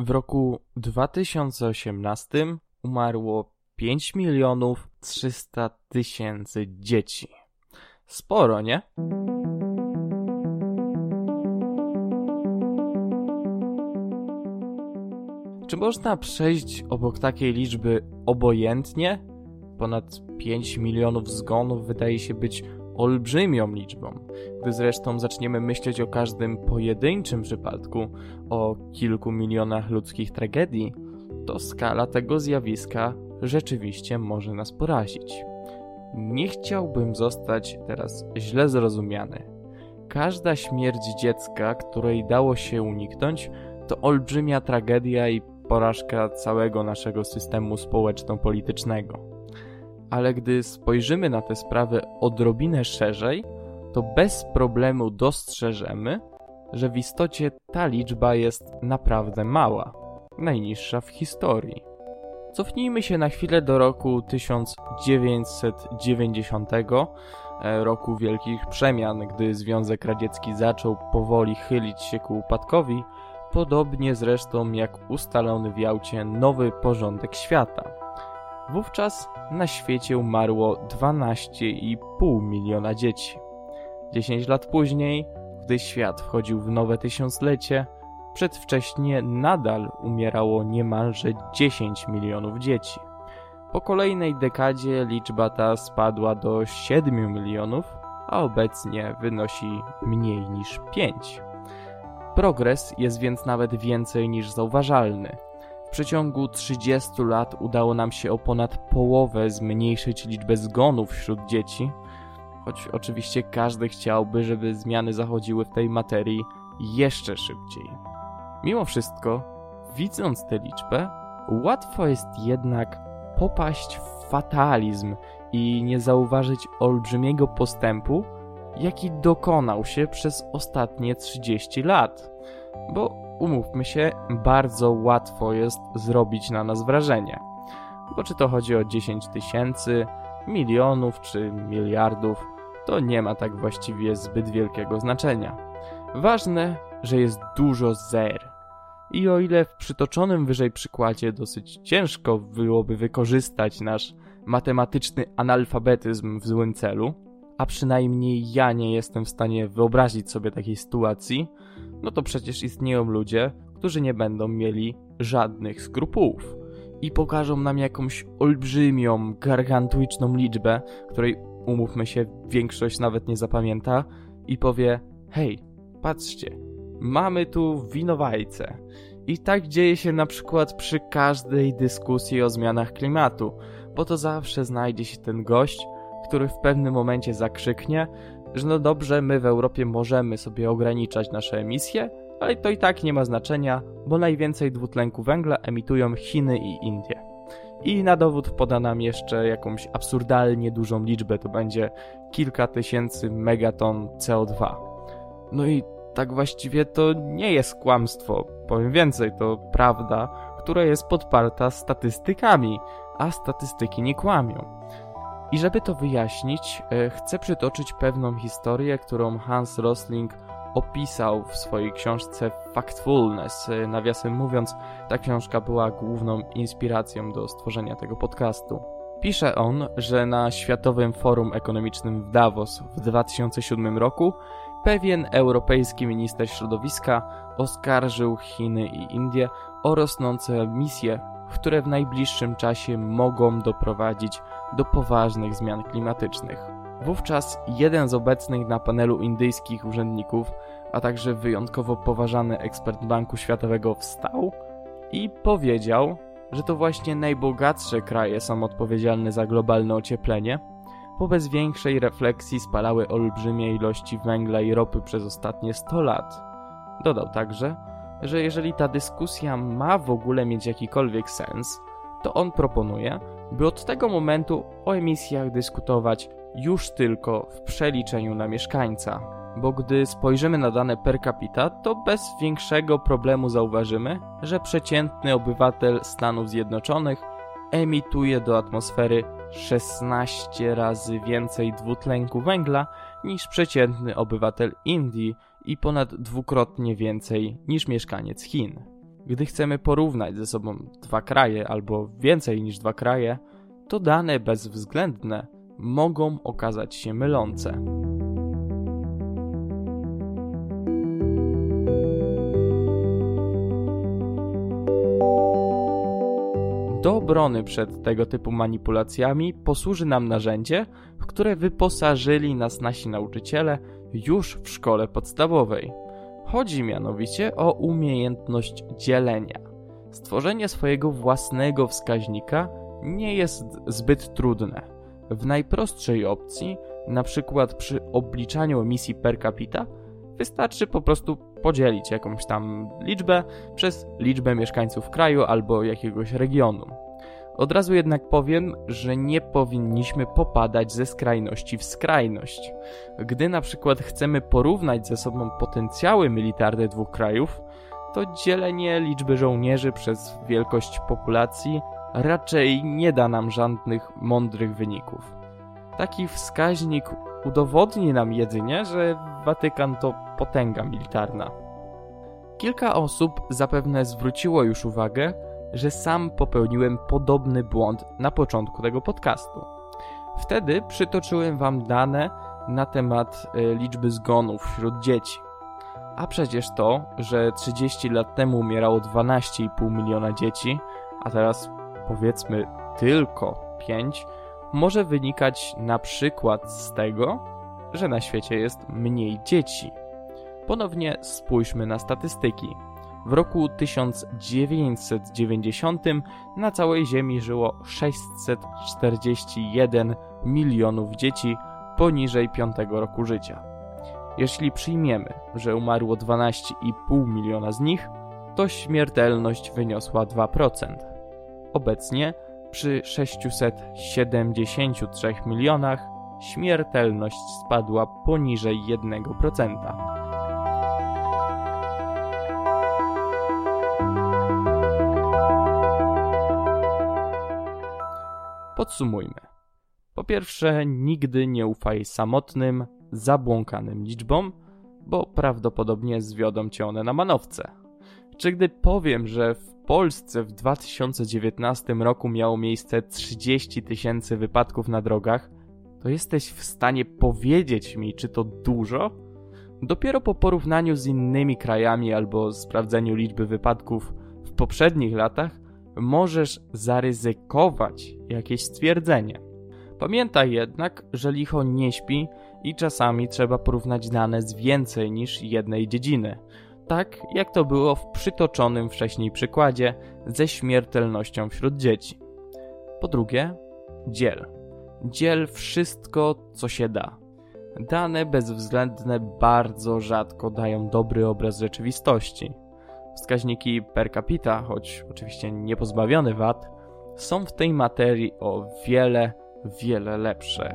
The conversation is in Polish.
W roku 2018 umarło 5 milionów 300 tysięcy dzieci. Sporo, nie? Czy można przejść obok takiej liczby obojętnie? Ponad 5 milionów zgonów wydaje się być olbrzymią liczbą. Gdy zresztą zaczniemy myśleć o każdym pojedynczym przypadku, o kilku milionach ludzkich tragedii, to skala tego zjawiska rzeczywiście może nas porazić. Nie chciałbym zostać teraz źle zrozumiany. Każda śmierć dziecka, której dało się uniknąć, to olbrzymia tragedia i porażka całego naszego systemu społeczno-politycznego. Ale gdy spojrzymy na te sprawy odrobinę szerzej, to bez problemu dostrzeżemy, że w istocie ta liczba jest naprawdę mała, najniższa w historii. Cofnijmy się na chwilę do roku 1990, e, roku wielkich przemian, gdy Związek Radziecki zaczął powoli chylić się ku upadkowi, podobnie zresztą jak ustalony w Jałcie nowy porządek świata. Wówczas na świecie umarło 12,5 miliona dzieci. 10 lat później, gdy świat wchodził w nowe tysiąclecie, przedwcześnie nadal umierało niemalże 10 milionów dzieci. Po kolejnej dekadzie liczba ta spadła do 7 milionów, a obecnie wynosi mniej niż 5. Progres jest więc nawet więcej niż zauważalny. Przeciągu 30 lat udało nam się o ponad połowę zmniejszyć liczbę zgonów wśród dzieci, choć oczywiście każdy chciałby, żeby zmiany zachodziły w tej materii jeszcze szybciej. Mimo wszystko, widząc tę liczbę, łatwo jest jednak popaść w fatalizm i nie zauważyć olbrzymiego postępu, jaki dokonał się przez ostatnie 30 lat. Bo umówmy się, bardzo łatwo jest zrobić na nas wrażenie. Bo czy to chodzi o 10 tysięcy, milionów czy miliardów, to nie ma tak właściwie zbyt wielkiego znaczenia. Ważne, że jest dużo zer. I o ile w przytoczonym wyżej przykładzie dosyć ciężko byłoby wykorzystać nasz matematyczny analfabetyzm w złym celu, a przynajmniej ja nie jestem w stanie wyobrazić sobie takiej sytuacji, no to przecież istnieją ludzie, którzy nie będą mieli żadnych skrupułów i pokażą nam jakąś olbrzymią, gargantuiczną liczbę, której umówmy się, większość nawet nie zapamięta i powie: Hej, patrzcie, mamy tu winowajcę. I tak dzieje się na przykład przy każdej dyskusji o zmianach klimatu, bo to zawsze znajdzie się ten gość, który w pewnym momencie zakrzyknie, że no dobrze, my w Europie możemy sobie ograniczać nasze emisje, ale to i tak nie ma znaczenia, bo najwięcej dwutlenku węgla emitują Chiny i Indie. I na dowód poda nam jeszcze jakąś absurdalnie dużą liczbę, to będzie kilka tysięcy megaton CO2. No i tak właściwie to nie jest kłamstwo, powiem więcej, to prawda, która jest podparta statystykami, a statystyki nie kłamią. I żeby to wyjaśnić, e, chcę przytoczyć pewną historię, którą Hans Rosling opisał w swojej książce Factfulness. E, nawiasem mówiąc, ta książka była główną inspiracją do stworzenia tego podcastu. Pisze on, że na Światowym Forum Ekonomicznym w Davos w 2007 roku pewien europejski minister środowiska oskarżył Chiny i Indie o rosnące emisje, które w najbliższym czasie mogą doprowadzić do poważnych zmian klimatycznych. Wówczas jeden z obecnych na panelu indyjskich urzędników, a także wyjątkowo poważany ekspert Banku Światowego wstał i powiedział, że to właśnie najbogatsze kraje są odpowiedzialne za globalne ocieplenie, bo bez większej refleksji spalały olbrzymie ilości węgla i ropy przez ostatnie 100 lat. Dodał także, że jeżeli ta dyskusja ma w ogóle mieć jakikolwiek sens, to on proponuje, by od tego momentu o emisjach dyskutować już tylko w przeliczeniu na mieszkańca. Bo gdy spojrzymy na dane per capita, to bez większego problemu zauważymy, że przeciętny obywatel Stanów Zjednoczonych emituje do atmosfery 16 razy więcej dwutlenku węgla niż przeciętny obywatel Indii i ponad dwukrotnie więcej niż mieszkaniec Chin. Gdy chcemy porównać ze sobą dwa kraje albo więcej niż dwa kraje, to dane bezwzględne mogą okazać się mylące. Do obrony przed tego typu manipulacjami posłuży nam narzędzie, w które wyposażyli nas nasi nauczyciele już w szkole podstawowej. Chodzi mianowicie o umiejętność dzielenia. Stworzenie swojego własnego wskaźnika nie jest zbyt trudne. W najprostszej opcji, na przykład przy obliczaniu emisji per capita, wystarczy po prostu podzielić jakąś tam liczbę przez liczbę mieszkańców kraju albo jakiegoś regionu. Od razu jednak powiem, że nie powinniśmy popadać ze skrajności w skrajność. Gdy na przykład chcemy porównać ze sobą potencjały militarne dwóch krajów, to dzielenie liczby żołnierzy przez wielkość populacji raczej nie da nam żadnych mądrych wyników. Taki wskaźnik udowodni nam jedynie, że Watykan to potęga militarna. Kilka osób zapewne zwróciło już uwagę, że sam popełniłem podobny błąd na początku tego podcastu. Wtedy przytoczyłem wam dane na temat e, liczby zgonów wśród dzieci. A przecież to, że 30 lat temu umierało 12,5 miliona dzieci, a teraz powiedzmy tylko 5, może wynikać na przykład z tego, że na świecie jest mniej dzieci. Ponownie spójrzmy na statystyki. W roku 1990 na całej Ziemi żyło 641 milionów dzieci poniżej 5 roku życia. Jeśli przyjmiemy, że umarło 12,5 miliona z nich, to śmiertelność wyniosła 2%. Obecnie przy 673 milionach śmiertelność spadła poniżej 1%. Podsumujmy. Po pierwsze, nigdy nie ufaj samotnym, zabłąkanym liczbom, bo prawdopodobnie zwiodą cię one na manowce. Czy gdy powiem, że w Polsce w 2019 roku miało miejsce 30 tysięcy wypadków na drogach, to jesteś w stanie powiedzieć mi, czy to dużo? Dopiero po porównaniu z innymi krajami albo sprawdzeniu liczby wypadków w poprzednich latach możesz zaryzykować jakieś stwierdzenie. Pamiętaj jednak, że licho nie śpi i czasami trzeba porównać dane z więcej niż jednej dziedziny. Tak jak to było w przytoczonym wcześniej przykładzie ze śmiertelnością wśród dzieci. Po drugie, dziel. Dziel wszystko, co się da. Dane bezwzględne bardzo rzadko dają dobry obraz rzeczywistości. Wskaźniki per capita, choć oczywiście nie pozbawione wad, są w tej materii o wiele, wiele lepsze.